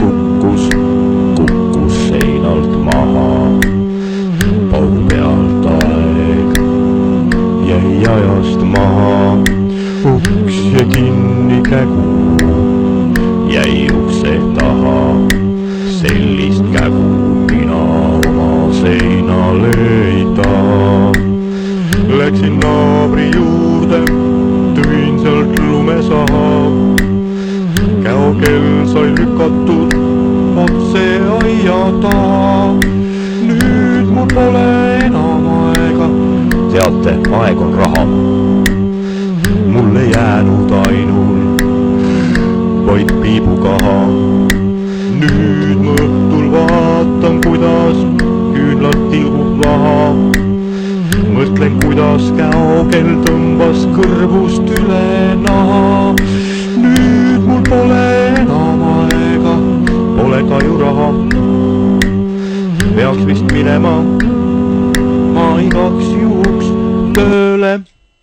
kukkus, kukkus seinalt maha. pau pealt aeg jäi ajast maha, ukse kinni kägu jäi ukse taha. sellist kägu mina oma seinale ei taha. Läksin naabri juurde, tõin sealt lumesaha käokell sai lükatud otse aia taha. nüüd mul pole enam aega. teate, aeg on raha. mul ei jäänud ainult vaid piibukaha. nüüd ma õhtul vaatan, kuidas küünlad tilgub vaha. mõtlen, kuidas käokell tõmbas kõrvust üle naha. Peaks vist minema. Ma igaks juhuks tööle